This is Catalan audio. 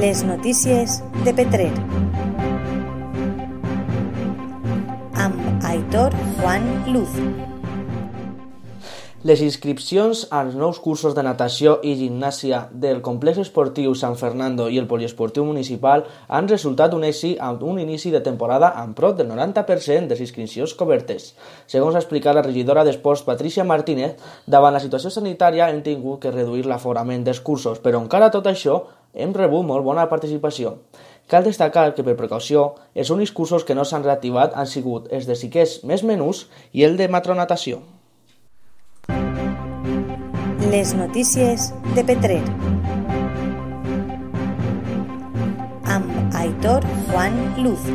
Les notícies de Petrer. Amb Aitor Juan Luz. Les inscripcions als nous cursos de natació i gimnàsia del complex esportiu San Fernando i el poliesportiu municipal han resultat un èxit amb un inici de temporada amb prop del 90% de les inscripcions cobertes. Segons ha explicat la regidora d'Esports Patricia Martínez, davant la situació sanitària hem tingut que reduir l'aforament dels cursos, però encara tot això hem rebut molt bona participació. Cal destacar que, per precaució, els únics cursos que no s'han reactivat han sigut els de xiquets més menús i el de matronatació. Les notícies de Petrer. Amb Aitor Juan Luz.